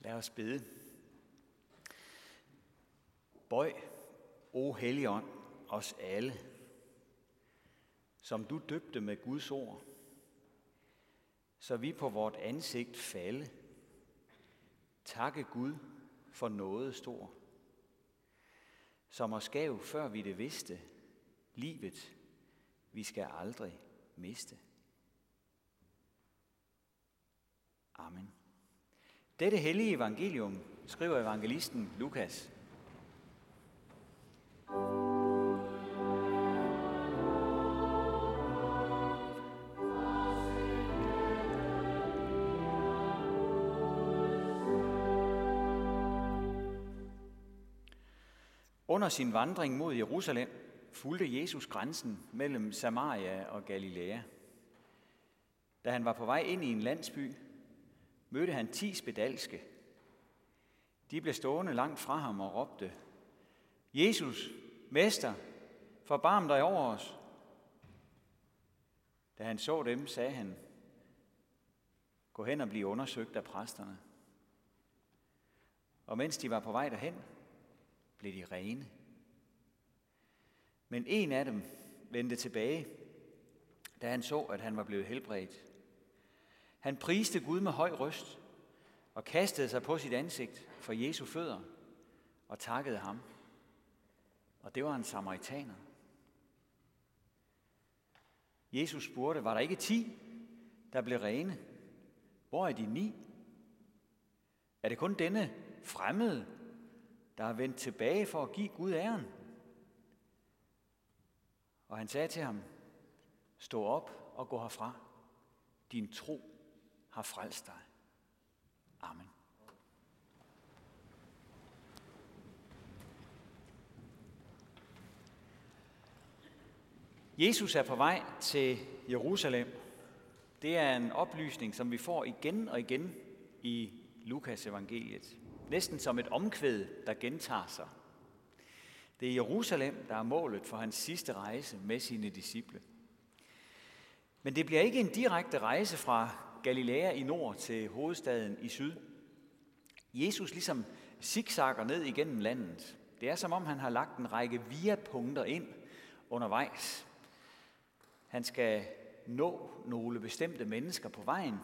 Lad os bede. Bøj, o Helligånd, os alle, som du døbte med Guds ord, så vi på vort ansigt falde, takke Gud for noget stor, som os gav, før vi det vidste, livet, vi skal aldrig miste. Amen. Dette hellige evangelium skriver evangelisten Lukas. Under sin vandring mod Jerusalem fulgte Jesus grænsen mellem Samaria og Galilea. Da han var på vej ind i en landsby, mødte han ti spedalske. De blev stående langt fra ham og råbte, Jesus, Mester, forbarm dig over os. Da han så dem, sagde han, gå hen og blive undersøgt af præsterne. Og mens de var på vej derhen, blev de rene. Men en af dem vendte tilbage, da han så, at han var blevet helbredt. Han priste Gud med høj røst og kastede sig på sit ansigt for Jesu fødder og takkede ham. Og det var en samaritaner. Jesus spurgte, var der ikke ti, der blev rene? Hvor er de ni? Er det kun denne fremmede, der er vendt tilbage for at give Gud æren? Og han sagde til ham, stå op og gå herfra. Din tro har frelst dig. Amen. Jesus er på vej til Jerusalem. Det er en oplysning, som vi får igen og igen i Lukas evangeliet. Næsten som et omkvæd, der gentager sig. Det er Jerusalem, der er målet for hans sidste rejse med sine disciple. Men det bliver ikke en direkte rejse fra Galilea i nord til hovedstaden i syd. Jesus ligesom zigzagger ned igennem landet. Det er som om han har lagt en række via-punkter ind undervejs. Han skal nå nogle bestemte mennesker på vejen.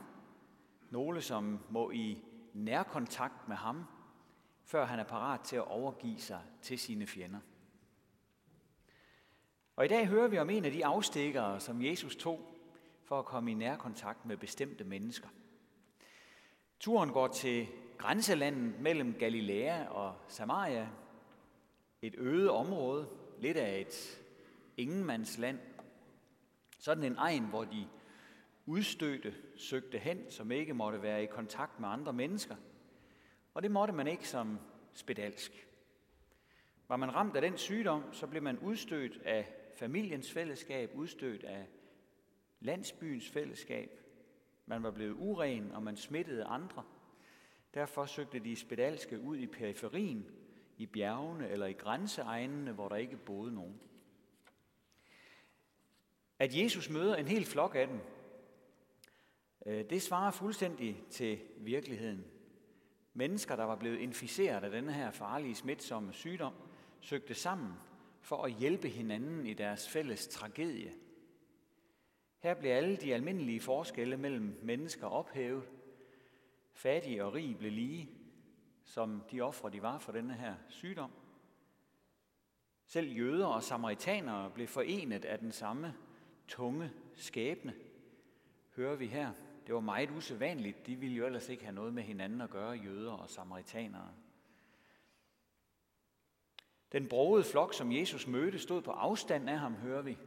Nogle, som må i nærkontakt med ham, før han er parat til at overgive sig til sine fjender. Og i dag hører vi om en af de afstikkere, som Jesus tog for at komme i nærkontakt med bestemte mennesker. Turen går til grænselandet mellem Galilea og Samaria, et øde område, lidt af et ingenmandsland. Sådan en egen, hvor de udstødte søgte hen, som ikke måtte være i kontakt med andre mennesker. Og det måtte man ikke som spedalsk. Var man ramt af den sygdom, så blev man udstødt af familiens fællesskab, udstødt af landsbyens fællesskab. Man var blevet uren, og man smittede andre. Derfor søgte de spedalske ud i periferien, i bjergene eller i grænseegnene, hvor der ikke boede nogen. At Jesus møder en hel flok af dem, øh, det svarer fuldstændig til virkeligheden. Mennesker, der var blevet inficeret af denne her farlige smitsomme sygdom, søgte sammen for at hjælpe hinanden i deres fælles tragedie – her blev alle de almindelige forskelle mellem mennesker ophævet. Fattige og rige blev lige, som de ofre, de var for denne her sygdom. Selv jøder og samaritanere blev forenet af den samme tunge skæbne, hører vi her. Det var meget usædvanligt. De ville jo ellers ikke have noget med hinanden at gøre, jøder og samaritanere. Den brogede flok, som Jesus mødte, stod på afstand af ham, hører vi.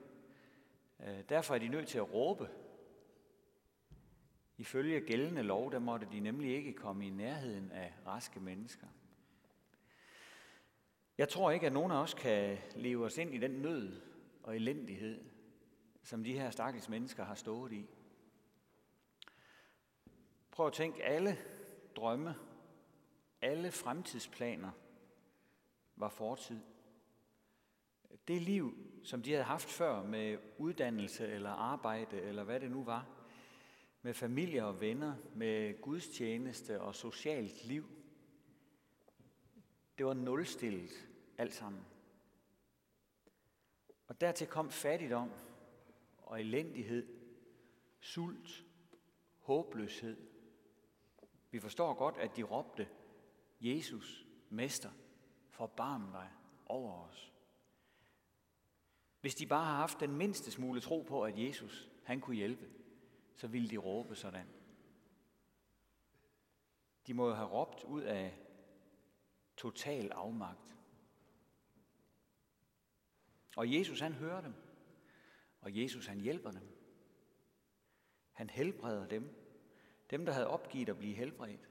Øh, derfor er de nødt til at råbe. Ifølge gældende lov, der måtte de nemlig ikke komme i nærheden af raske mennesker. Jeg tror ikke, at nogen af os kan leve os ind i den nød og elendighed, som de her stakkels mennesker har stået i. Prøv at tænke, alle drømme, alle fremtidsplaner var fortid. Det liv, som de havde haft før med uddannelse eller arbejde eller hvad det nu var, med familie og venner, med gudstjeneste og socialt liv, Det var nulstillet alt sammen. Og dertil kom fattigdom og elendighed, sult, håbløshed. Vi forstår godt, at de råbte, Jesus, Mester, forbarm dig over os. Hvis de bare har haft den mindste smule tro på, at Jesus, han kunne hjælpe, så ville de råbe sådan. De må jo have råbt ud af total afmagt. Og Jesus han hører dem, og Jesus han hjælper dem. Han helbreder dem, dem der havde opgivet at blive helbredt,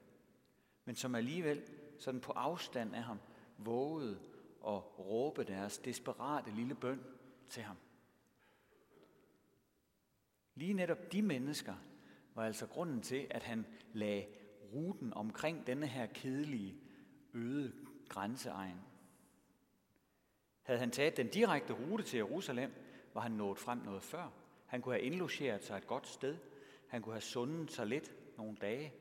men som alligevel sådan på afstand af ham vågede at råbe deres desperate lille bøn til ham. Lige netop de mennesker var altså grunden til, at han lagde ruten omkring denne her kedelige, øde grænseegn. Havde han taget den direkte rute til Jerusalem, var han nået frem noget før. Han kunne have indlogeret sig et godt sted. Han kunne have sundet sig lidt nogle dage,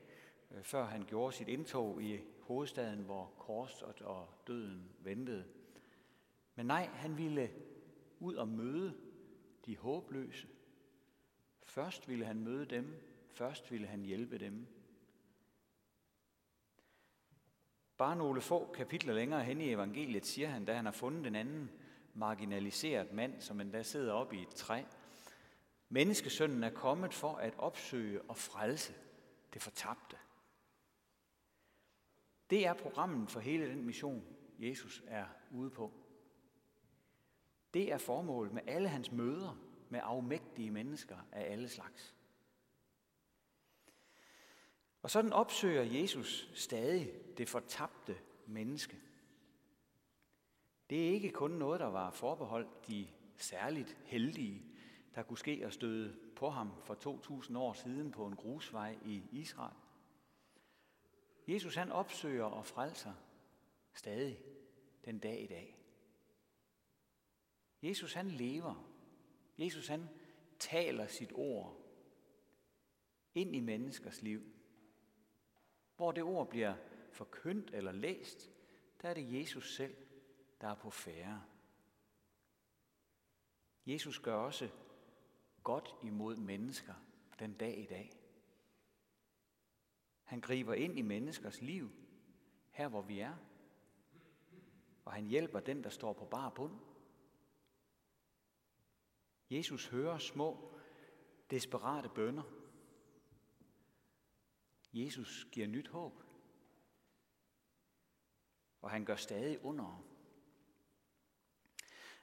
øh, før han gjorde sit indtog i hovedstaden, hvor kors og døden ventede. Men nej, han ville ud og møde de håbløse. Først ville han møde dem, først ville han hjælpe dem. Bare nogle få kapitler længere hen i evangeliet siger han, da han har fundet en anden marginaliseret mand, som endda sidder oppe i et træ. Menneskesønnen er kommet for at opsøge og frelse det fortabte. Det er programmet for hele den mission, Jesus er ude på. Det er formålet med alle hans møder med afmægtige mennesker af alle slags. Og sådan opsøger Jesus stadig det fortabte menneske. Det er ikke kun noget, der var forbeholdt de særligt heldige, der kunne ske at støde på ham for 2000 år siden på en grusvej i Israel. Jesus han opsøger og frelser stadig den dag i dag. Jesus han lever. Jesus han taler sit ord ind i menneskers liv. Hvor det ord bliver forkyndt eller læst, der er det Jesus selv, der er på færre. Jesus gør også godt imod mennesker den dag i dag. Han griber ind i menneskers liv, her hvor vi er. Og han hjælper den, der står på bar bund. Jesus hører små, desperate bønder. Jesus giver nyt håb. Og han gør stadig under.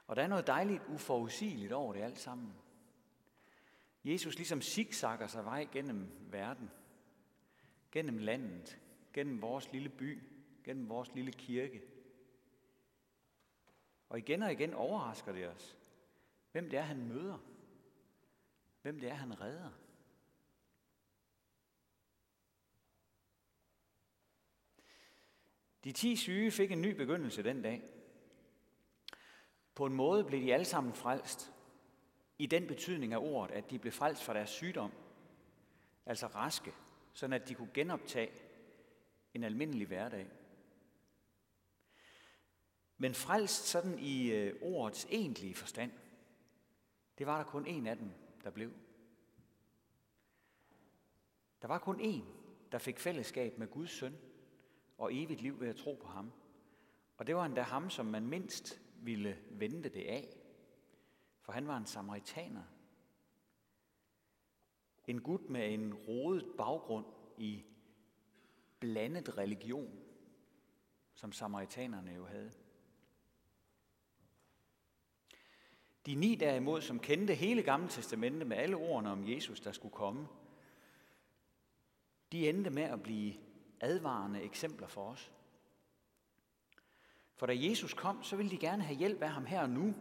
Og der er noget dejligt uforudsigeligt over det alt sammen. Jesus ligesom zigzagger sig vej gennem verden, gennem landet, gennem vores lille by, gennem vores lille kirke. Og igen og igen overrasker det os, hvem det er, han møder, hvem det er, han redder. De ti syge fik en ny begyndelse den dag. På en måde blev de alle sammen frelst, i den betydning af ordet, at de blev frelst fra deres sygdom, altså raske, sådan at de kunne genoptage en almindelig hverdag. Men frelst sådan i øh, ordets egentlige forstand, det var der kun en af dem, der blev. Der var kun en, der fik fællesskab med Guds søn og evigt liv ved at tro på ham. Og det var endda ham, som man mindst ville vente det af. For han var en samaritaner. En gut med en rodet baggrund i blandet religion, som samaritanerne jo havde. De ni derimod, som kendte hele Gamle Testamente med alle ordene om Jesus, der skulle komme, de endte med at blive advarende eksempler for os. For da Jesus kom, så ville de gerne have hjælp af ham her og nu.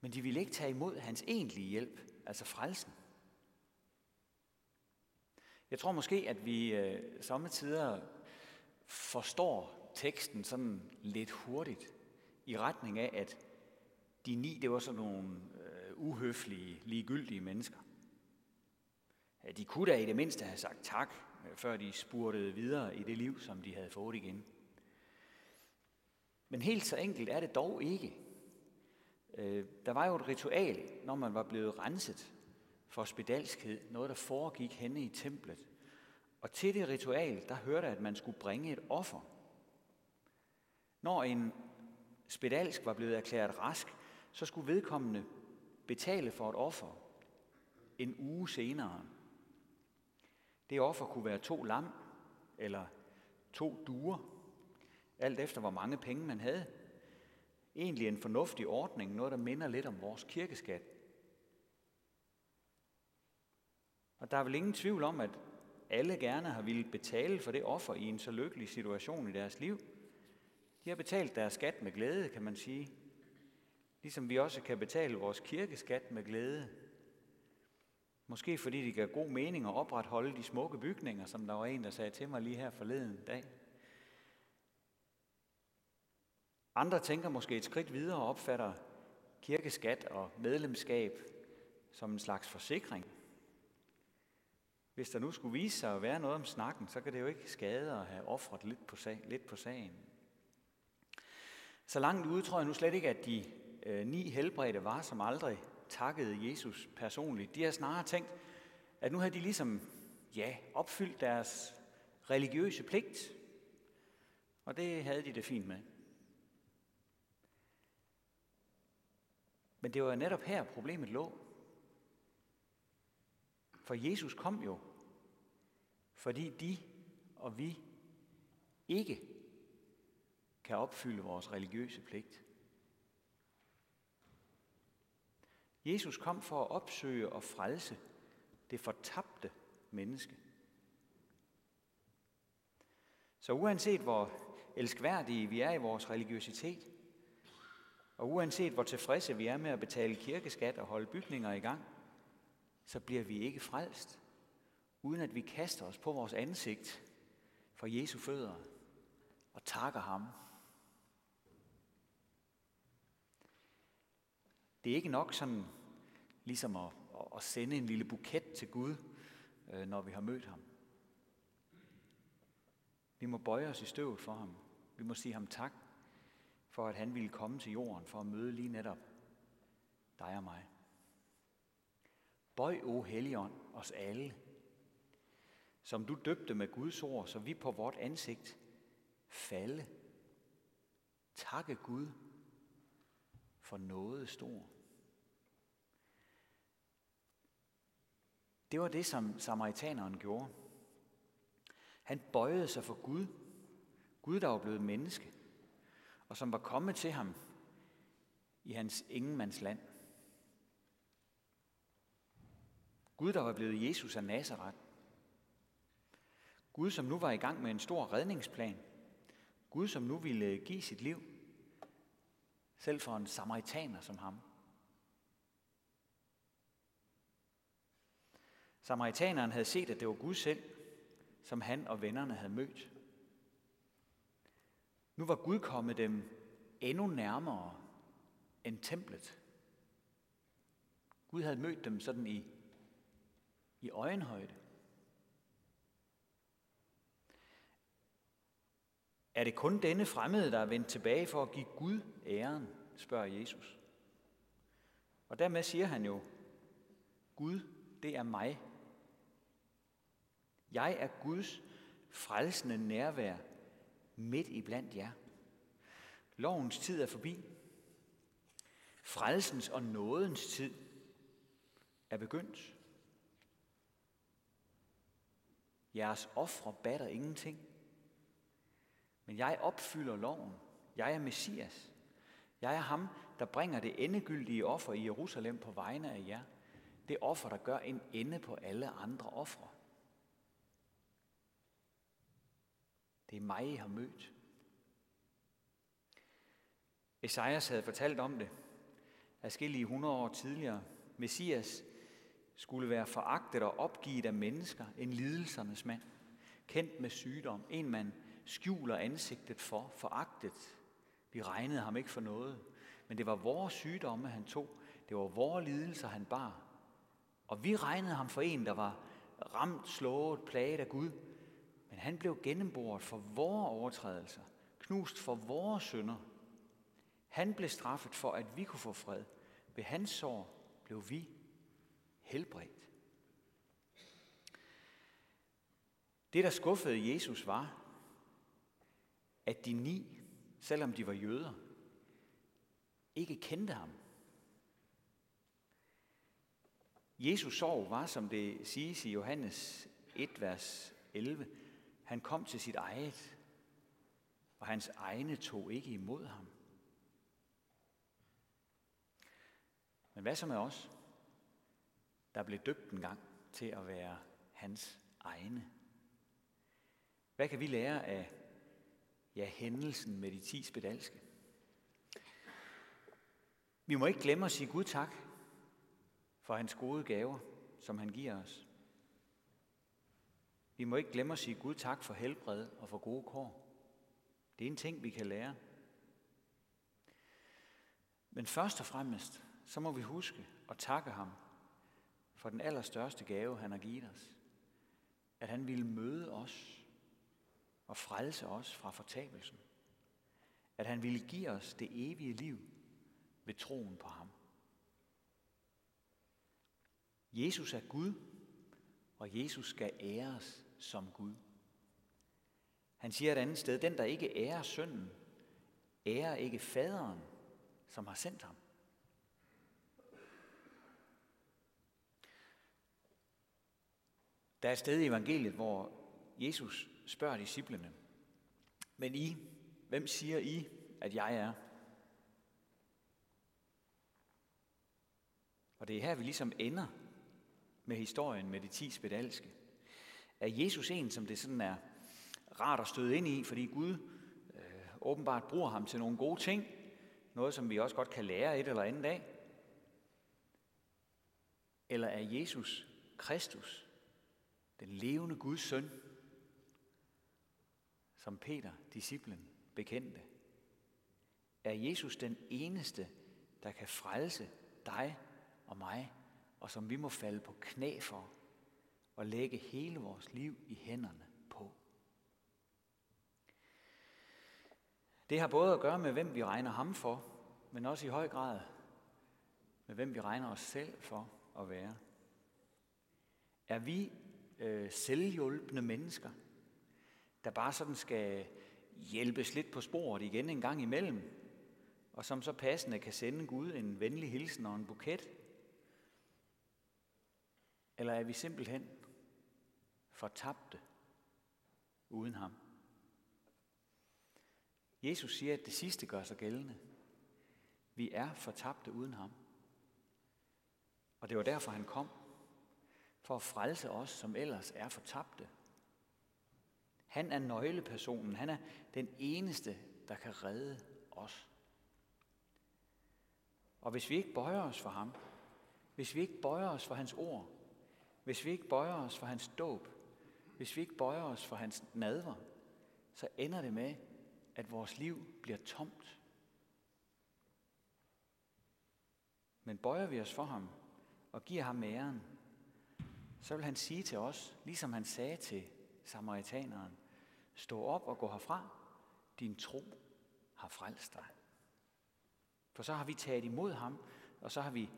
Men de ville ikke tage imod hans egentlige hjælp, altså frelsen. Jeg tror måske, at vi øh, sommetider forstår teksten sådan lidt hurtigt i retning af, at de ni, det var sådan nogle øh, uhøflige, ligegyldige mennesker. De kunne da i det mindste have sagt tak, øh, før de spurtede videre i det liv, som de havde fået igen. Men helt så enkelt er det dog ikke. Øh, der var jo et ritual, når man var blevet renset for spedalskhed, noget der foregik henne i templet. Og til det ritual, der hørte at man skulle bringe et offer. Når en spedalsk var blevet erklæret rask, så skulle vedkommende betale for et offer en uge senere. Det offer kunne være to lam eller to duer, alt efter hvor mange penge man havde. Egentlig en fornuftig ordning, noget der minder lidt om vores kirkeskat. Og der er vel ingen tvivl om, at alle gerne har ville betale for det offer i en så lykkelig situation i deres liv. De har betalt deres skat med glæde, kan man sige. Ligesom vi også kan betale vores kirkeskat med glæde. Måske fordi det gør god mening at opretholde de smukke bygninger, som der var en, der sagde til mig lige her forleden dag. Andre tænker måske et skridt videre og opfatter kirkeskat og medlemskab som en slags forsikring. Hvis der nu skulle vise sig at være noget om snakken, så kan det jo ikke skade at have offret lidt på, sag, lidt på sagen. Så langt ude tror jeg nu slet ikke, at de Øh, ni helbredte var, som aldrig takkede Jesus personligt. De har snarere tænkt, at nu havde de ligesom, ja, opfyldt deres religiøse pligt. Og det havde de det fint med. Men det var netop her problemet lå. For Jesus kom jo, fordi de og vi ikke kan opfylde vores religiøse pligt. Jesus kom for at opsøge og frelse det fortabte menneske. Så uanset hvor elskværdige vi er i vores religiøsitet, og uanset hvor tilfredse vi er med at betale kirkeskat og holde bygninger i gang, så bliver vi ikke frelst, uden at vi kaster os på vores ansigt for Jesu fødder og takker ham. Det er ikke nok sådan ligesom at, at sende en lille buket til Gud, øh, når vi har mødt ham. Vi må bøje os i støvet for ham. Vi må sige ham tak for, at han ville komme til jorden for at møde lige netop dig og mig. Bøj, o Helligånd, os alle, som du døbte med Guds ord, så vi på vort ansigt falde. Takke Gud for noget stor. Det var det, som samaritaneren gjorde. Han bøjede sig for Gud. Gud, der var blevet menneske, og som var kommet til ham i hans ingenmandsland. Gud, der var blevet Jesus af Nazareth. Gud, som nu var i gang med en stor redningsplan. Gud, som nu ville give sit liv, selv for en samaritaner som ham. Samaritaneren havde set, at det var Gud selv, som han og vennerne havde mødt. Nu var Gud kommet dem endnu nærmere end templet. Gud havde mødt dem sådan i, i øjenhøjde. Er det kun denne fremmede, der er vendt tilbage for at give Gud æren, spørger Jesus. Og dermed siger han jo, Gud, det er mig, jeg er Guds frelsende nærvær midt i blandt jer. Lovens tid er forbi. Frelsens og nådens tid er begyndt. Jeres ofre batter ingenting. Men jeg opfylder loven. Jeg er Messias. Jeg er ham, der bringer det endegyldige offer i Jerusalem på vegne af jer. Det offer, der gør en ende på alle andre ofre. Det er mig, I har mødt. Esajas havde fortalt om det. Adskillige hundrede år tidligere. Messias skulle være foragtet og opgivet af mennesker, en lidelsernes mand. Kendt med sygdom, en man skjuler ansigtet for, foragtet. Vi regnede ham ikke for noget. Men det var vores sygdomme, han tog. Det var vores lidelser, han bar. Og vi regnede ham for en, der var ramt, slået, plaget af Gud. Men han blev gennemboret for vores overtrædelser, knust for vores synder. Han blev straffet for, at vi kunne få fred. Ved hans sår blev vi helbredt. Det, der skuffede Jesus, var, at de ni, selvom de var jøder, ikke kendte ham. Jesus sorg var, som det siges i Johannes 1, vers 11, han kom til sit eget, og hans egne tog ikke imod ham. Men hvad så med os, der blev døbt en gang til at være hans egne? Hvad kan vi lære af ja, hændelsen med de ti spedalske? Vi må ikke glemme at sige Gud tak for hans gode gaver, som han giver os. Vi må ikke glemme at sige Gud tak for helbred og for gode kår. Det er en ting, vi kan lære. Men først og fremmest, så må vi huske at takke ham for den allerstørste gave, han har givet os. At han ville møde os og frelse os fra fortabelsen. At han ville give os det evige liv ved troen på ham. Jesus er Gud, og Jesus skal æres som Gud. Han siger et andet sted, den der ikke ærer sønnen, ærer ikke faderen, som har sendt ham. Der er et sted i evangeliet, hvor Jesus spørger disciplene, men I, hvem siger I, at jeg er? Og det er her, vi ligesom ender med historien med de ti spedalske. Er Jesus en, som det sådan er rart at støde ind i, fordi Gud øh, åbenbart bruger ham til nogle gode ting, noget som vi også godt kan lære et eller andet af? Eller er Jesus Kristus, den levende Guds søn, som Peter, disciplen, bekendte? Er Jesus den eneste, der kan frelse dig og mig, og som vi må falde på knæ for og lægge hele vores liv i hænderne på. Det har både at gøre med, hvem vi regner ham for, men også i høj grad med, hvem vi regner os selv for at være. Er vi øh, selvhjulpende mennesker, der bare sådan skal hjælpes lidt på sporet igen en gang imellem, og som så passende kan sende Gud en venlig hilsen og en buket? Eller er vi simpelthen fortabte uden ham? Jesus siger, at det sidste gør sig gældende. Vi er fortabte uden ham. Og det var derfor, han kom. For at frelse os, som ellers er fortabte. Han er nøglepersonen. Han er den eneste, der kan redde os. Og hvis vi ikke bøjer os for ham, hvis vi ikke bøjer os for hans ord, hvis vi ikke bøjer os for hans dåb, hvis vi ikke bøjer os for hans nadver, så ender det med, at vores liv bliver tomt. Men bøjer vi os for ham og giver ham æren, så vil han sige til os, ligesom han sagde til samaritaneren, stå op og gå herfra, din tro har frelst dig. For så har vi taget imod ham, og så har vi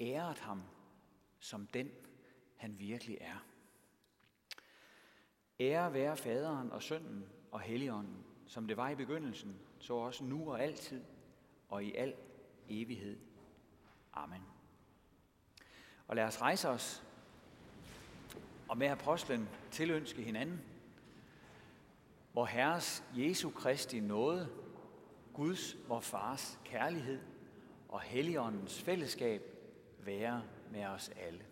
æret ham som den, han virkelig er. Ære være faderen og sønnen og helligånden, som det var i begyndelsen, så også nu og altid og i al evighed. Amen. Og lad os rejse os og med apostlen tilønske hinanden, hvor Herres Jesu Kristi nåde, Guds, vor Fars kærlighed og Helligåndens fællesskab være med os alle.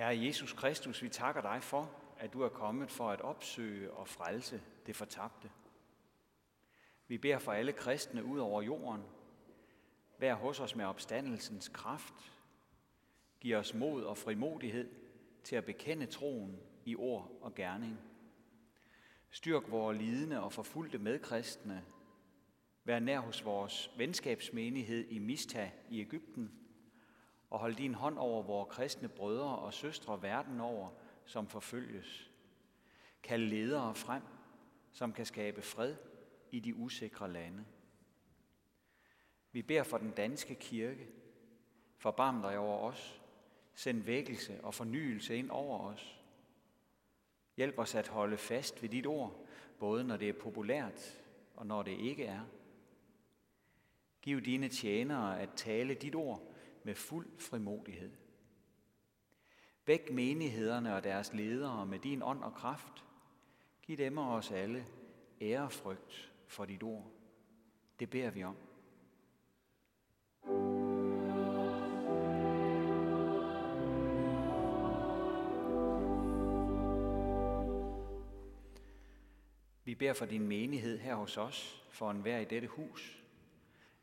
Herre Jesus Kristus, vi takker dig for, at du er kommet for at opsøge og frelse det fortabte. Vi beder for alle kristne ud over jorden. Vær hos os med opstandelsens kraft. Giv os mod og frimodighed til at bekende troen i ord og gerning. Styrk vores lidende og forfulgte medkristne. Vær nær hos vores venskabsmenighed i Mista i Ægypten. Og hold din hånd over vores kristne brødre og søstre verden over, som forfølges. Kald ledere frem, som kan skabe fred i de usikre lande. Vi beder for den danske kirke. Forbarm dig over os. Send vækkelse og fornyelse ind over os. Hjælp os at holde fast ved dit ord, både når det er populært og når det ikke er. Giv dine tjenere at tale dit ord med fuld frimodighed. Væk menighederne og deres ledere med din ånd og kraft. Giv dem og os alle ærefrygt for dit ord. Det beder vi om. Vi beder for din menighed her hos os, for enhver i dette hus.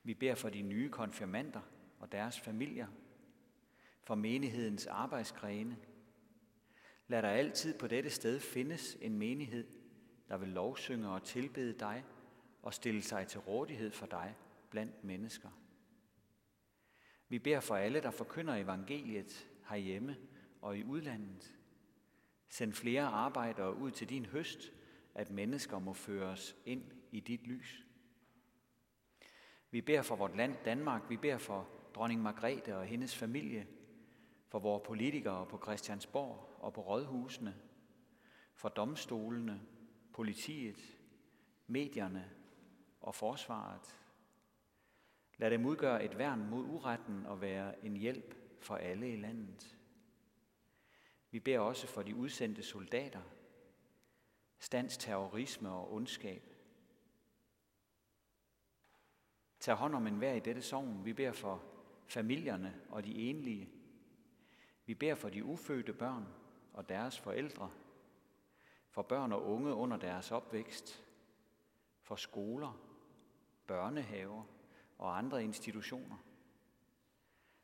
Vi beder for de nye konfirmander og deres familier, for menighedens arbejdsgrene. Lad der altid på dette sted findes en menighed, der vil lovsynge og tilbede dig og stille sig til rådighed for dig blandt mennesker. Vi beder for alle, der forkynder evangeliet herhjemme og i udlandet. Send flere arbejdere ud til din høst, at mennesker må føres ind i dit lys. Vi beder for vort land Danmark, vi beder for dronning Margrethe og hendes familie, for vores politikere på Christiansborg og på rådhusene, for domstolene, politiet, medierne og forsvaret. Lad dem udgøre et værn mod uretten og være en hjælp for alle i landet. Vi beder også for de udsendte soldater, stands terrorisme og ondskab. Tag hånd om enhver i dette sogn. Vi beder for familierne og de enlige. Vi beder for de ufødte børn og deres forældre, for børn og unge under deres opvækst, for skoler, børnehaver og andre institutioner,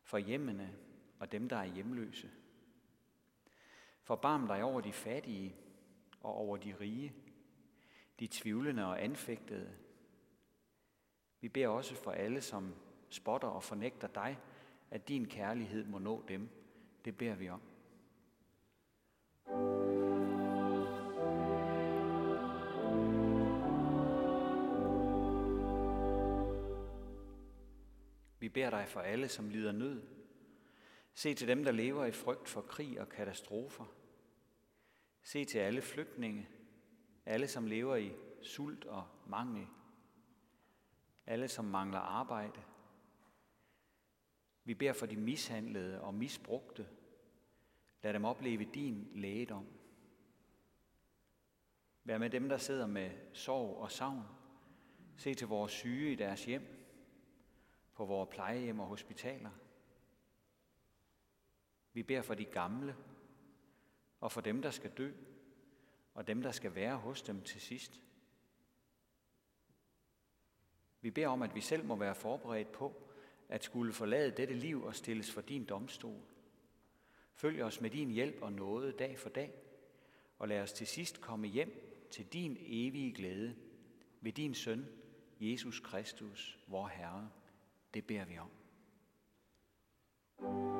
for hjemmene og dem, der er hjemløse. Forbarm dig over de fattige og over de rige, de tvivlende og anfægtede. Vi beder også for alle, som spotter og fornægter dig, at din kærlighed må nå dem. Det beder vi om. Vi beder dig for alle, som lider nød. Se til dem, der lever i frygt for krig og katastrofer. Se til alle flygtninge, alle som lever i sult og mangel, alle som mangler arbejde. Vi beder for de mishandlede og misbrugte. Lad dem opleve din lægedom. Vær med dem, der sidder med sorg og savn. Se til vores syge i deres hjem, på vores plejehjem og hospitaler. Vi beder for de gamle, og for dem, der skal dø, og dem, der skal være hos dem til sidst. Vi beder om, at vi selv må være forberedt på at skulle forlade dette liv og stilles for din domstol. Følg os med din hjælp og nåde dag for dag, og lad os til sidst komme hjem til din evige glæde ved din søn, Jesus Kristus, vor Herre. Det beder vi om. thank you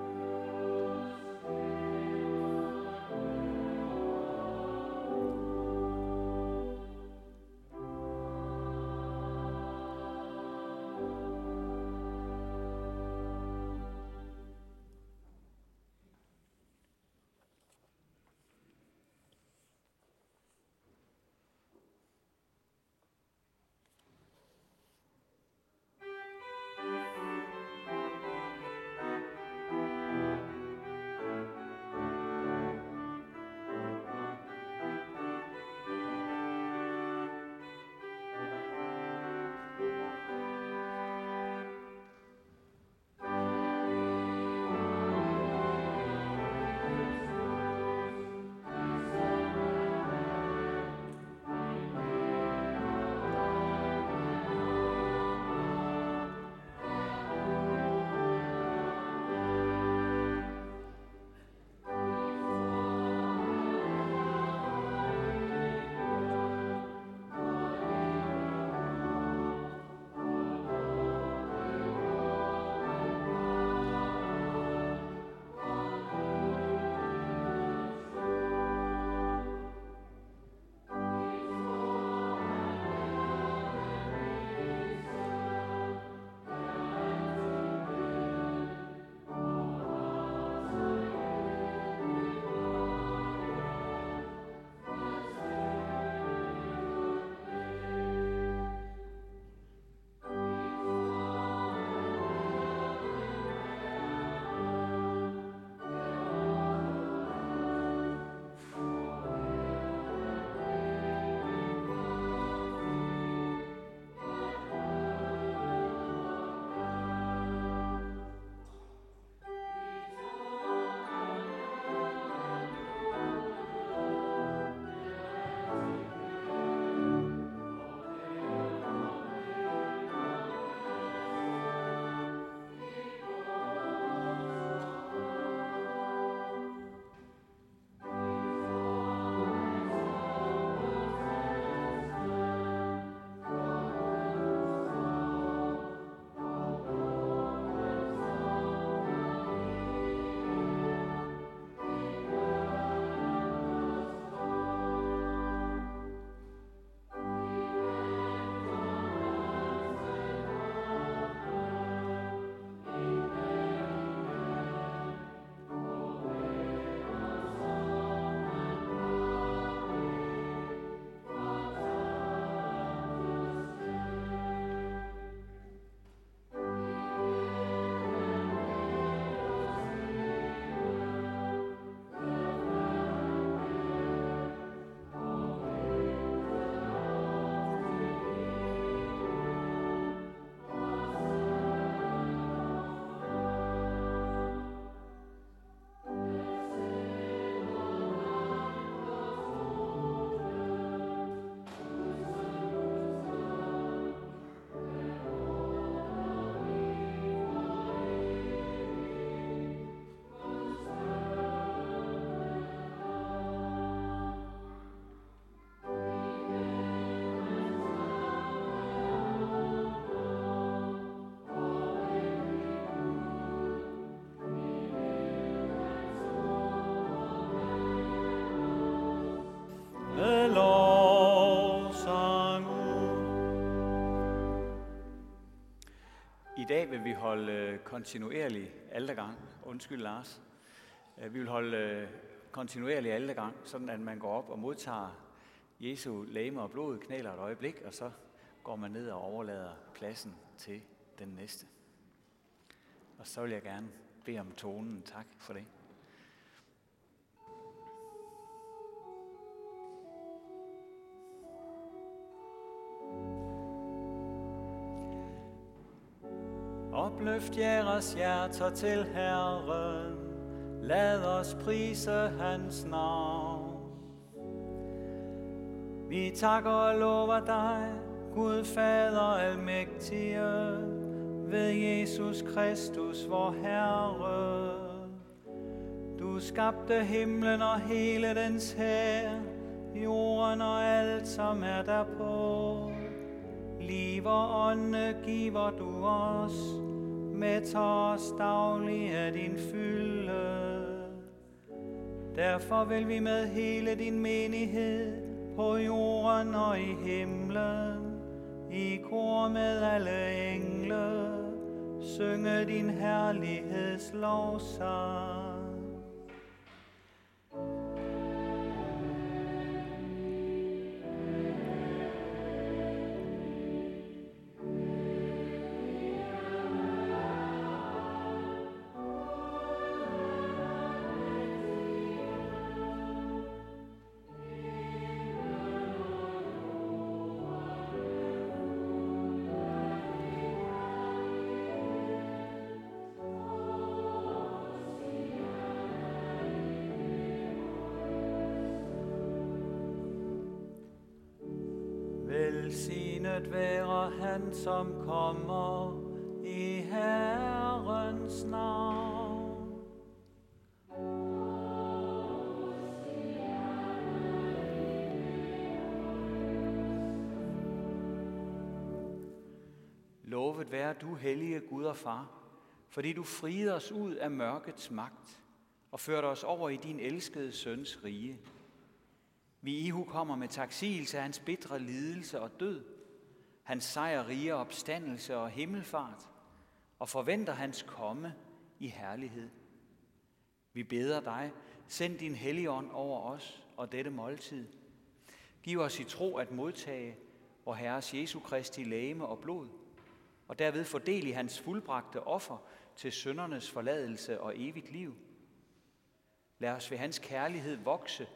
holde øh, kontinuerlig aldergang. Undskyld, Lars. Øh, vi vil holde øh, kontinuerlig aldergang, sådan at man går op og modtager Jesu læme og blod, knæler et øjeblik, og så går man ned og overlader pladsen til den næste. Og så vil jeg gerne bede om tonen. Tak for det. Opløft jeres hjerter til Herren, lad os prise hans navn. Vi takker og lover dig, Gud Fader almægtige, ved Jesus Kristus, vor Herre. Du skabte himlen og hele dens her, jorden og alt, som er derpå. Liv og ånde giver du os, med os daglig af din fylde. Derfor vil vi med hele din menighed på jorden og i himlen, i kor med alle engle, synge din herligheds lovsang. Velsignet være han, som kommer i Herrens navn. Lovet være du, hellige Gud og Far, fordi du friede os ud af mørkets magt og førte os over i din elskede søns rige. Vi ihu kommer med taksigelse af hans bitre lidelse og død, hans sejrrige opstandelse og himmelfart, og forventer hans komme i herlighed. Vi beder dig, send din helligånd over os og dette måltid. Giv os i tro at modtage vor Herres Jesu Kristi læme og blod, og derved fordel i hans fuldbragte offer til søndernes forladelse og evigt liv. Lad os ved hans kærlighed vokse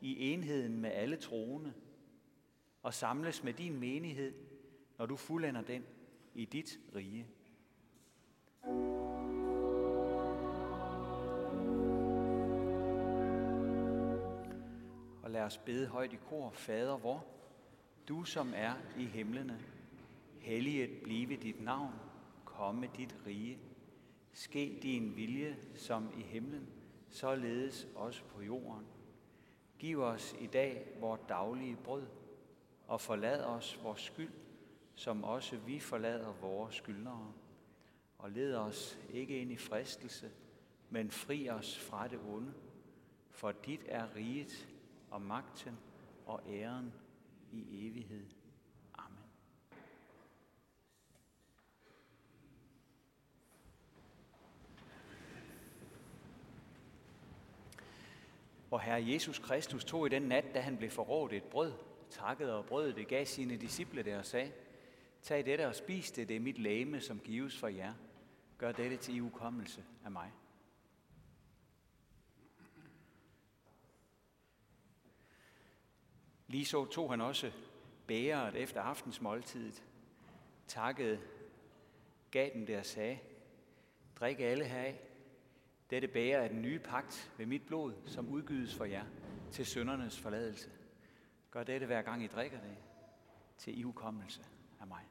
i enheden med alle troende, og samles med din menighed, når du fuldender den i dit rige. Og lad os bede højt i kor, Fader vor, du som er i himlene, helliget blive dit navn, komme dit rige. Ske din vilje som i himlen, således også på jorden. Giv os i dag vores daglige brød, og forlad os vores skyld, som også vi forlader vores skyldnere. Og led os ikke ind i fristelse, men fri os fra det onde. For dit er riget og magten og æren i evighed. Amen. Herre Jesus Kristus tog i den nat, da han blev forrådt et brød, takkede og brød det, gav sine disciple det og sagde, Tag dette og spis det, det er mit læme, som gives for jer. Gør dette til ukommelse af mig. Lige så tog han også bæret efter aftensmåltidet, takkede, gav dem det og sagde, drik alle heraf. Dette bærer er den nye pagt ved mit blod, som udgydes for jer til søndernes forladelse. Gør dette hver gang I drikker det til ihukommelse af mig.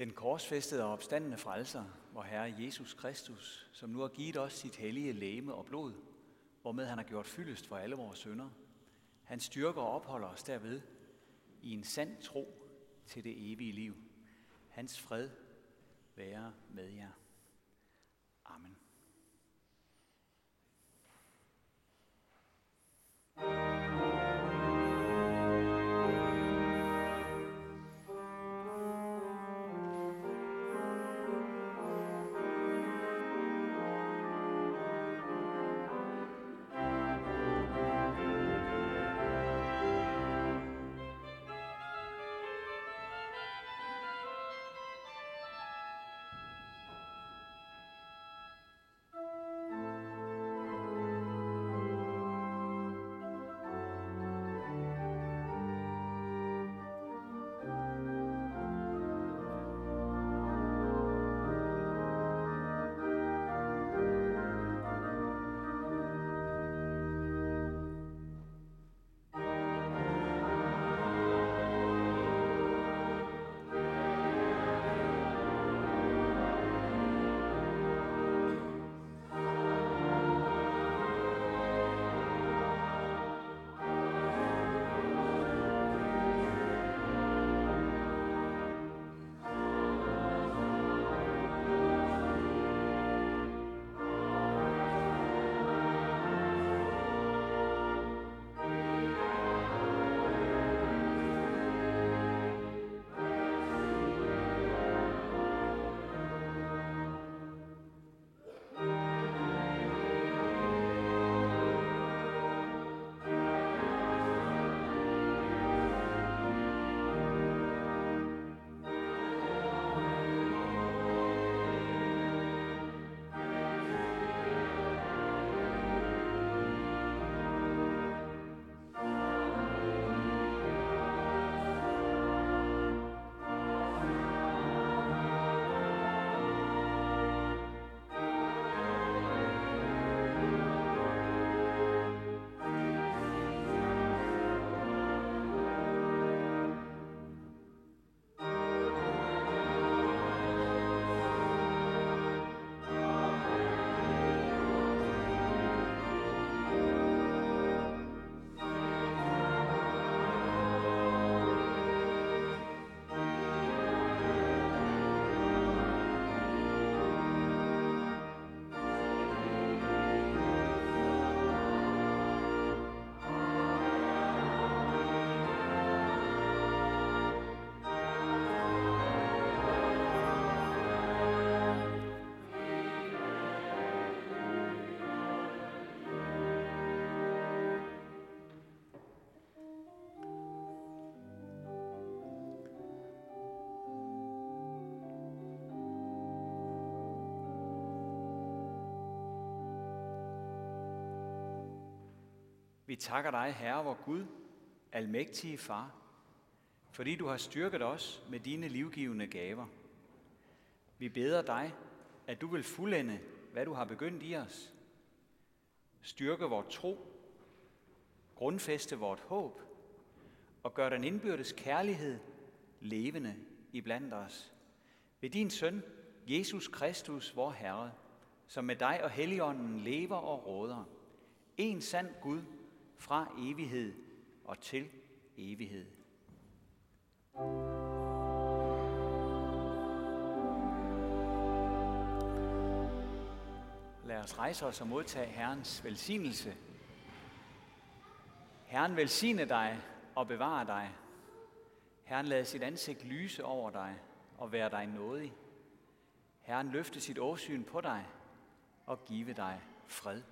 Den korsfæstede og opstandende frelser, hvor Herre Jesus Kristus, som nu har givet os sit hellige læme og blod, hvormed han har gjort fyldest for alle vores sønder, han styrker og opholder os derved i en sand tro til det evige liv. Hans fred være med jer. Amen. Vi takker dig, Herre, vor Gud, almægtige Far, fordi du har styrket os med dine livgivende gaver. Vi beder dig, at du vil fuldende, hvad du har begyndt i os. Styrke vores tro, grundfæste vort håb og gør den indbyrdes kærlighed levende iblandt os. Ved din søn, Jesus Kristus, vor Herre, som med dig og Helligånden lever og råder. En sand Gud, fra evighed og til evighed. Lad os rejse os og modtage Herrens velsignelse. Herren velsigne dig og bevare dig. Herren lad sit ansigt lyse over dig og være dig nådig. Herren løfte sit åsyn på dig og give dig fred.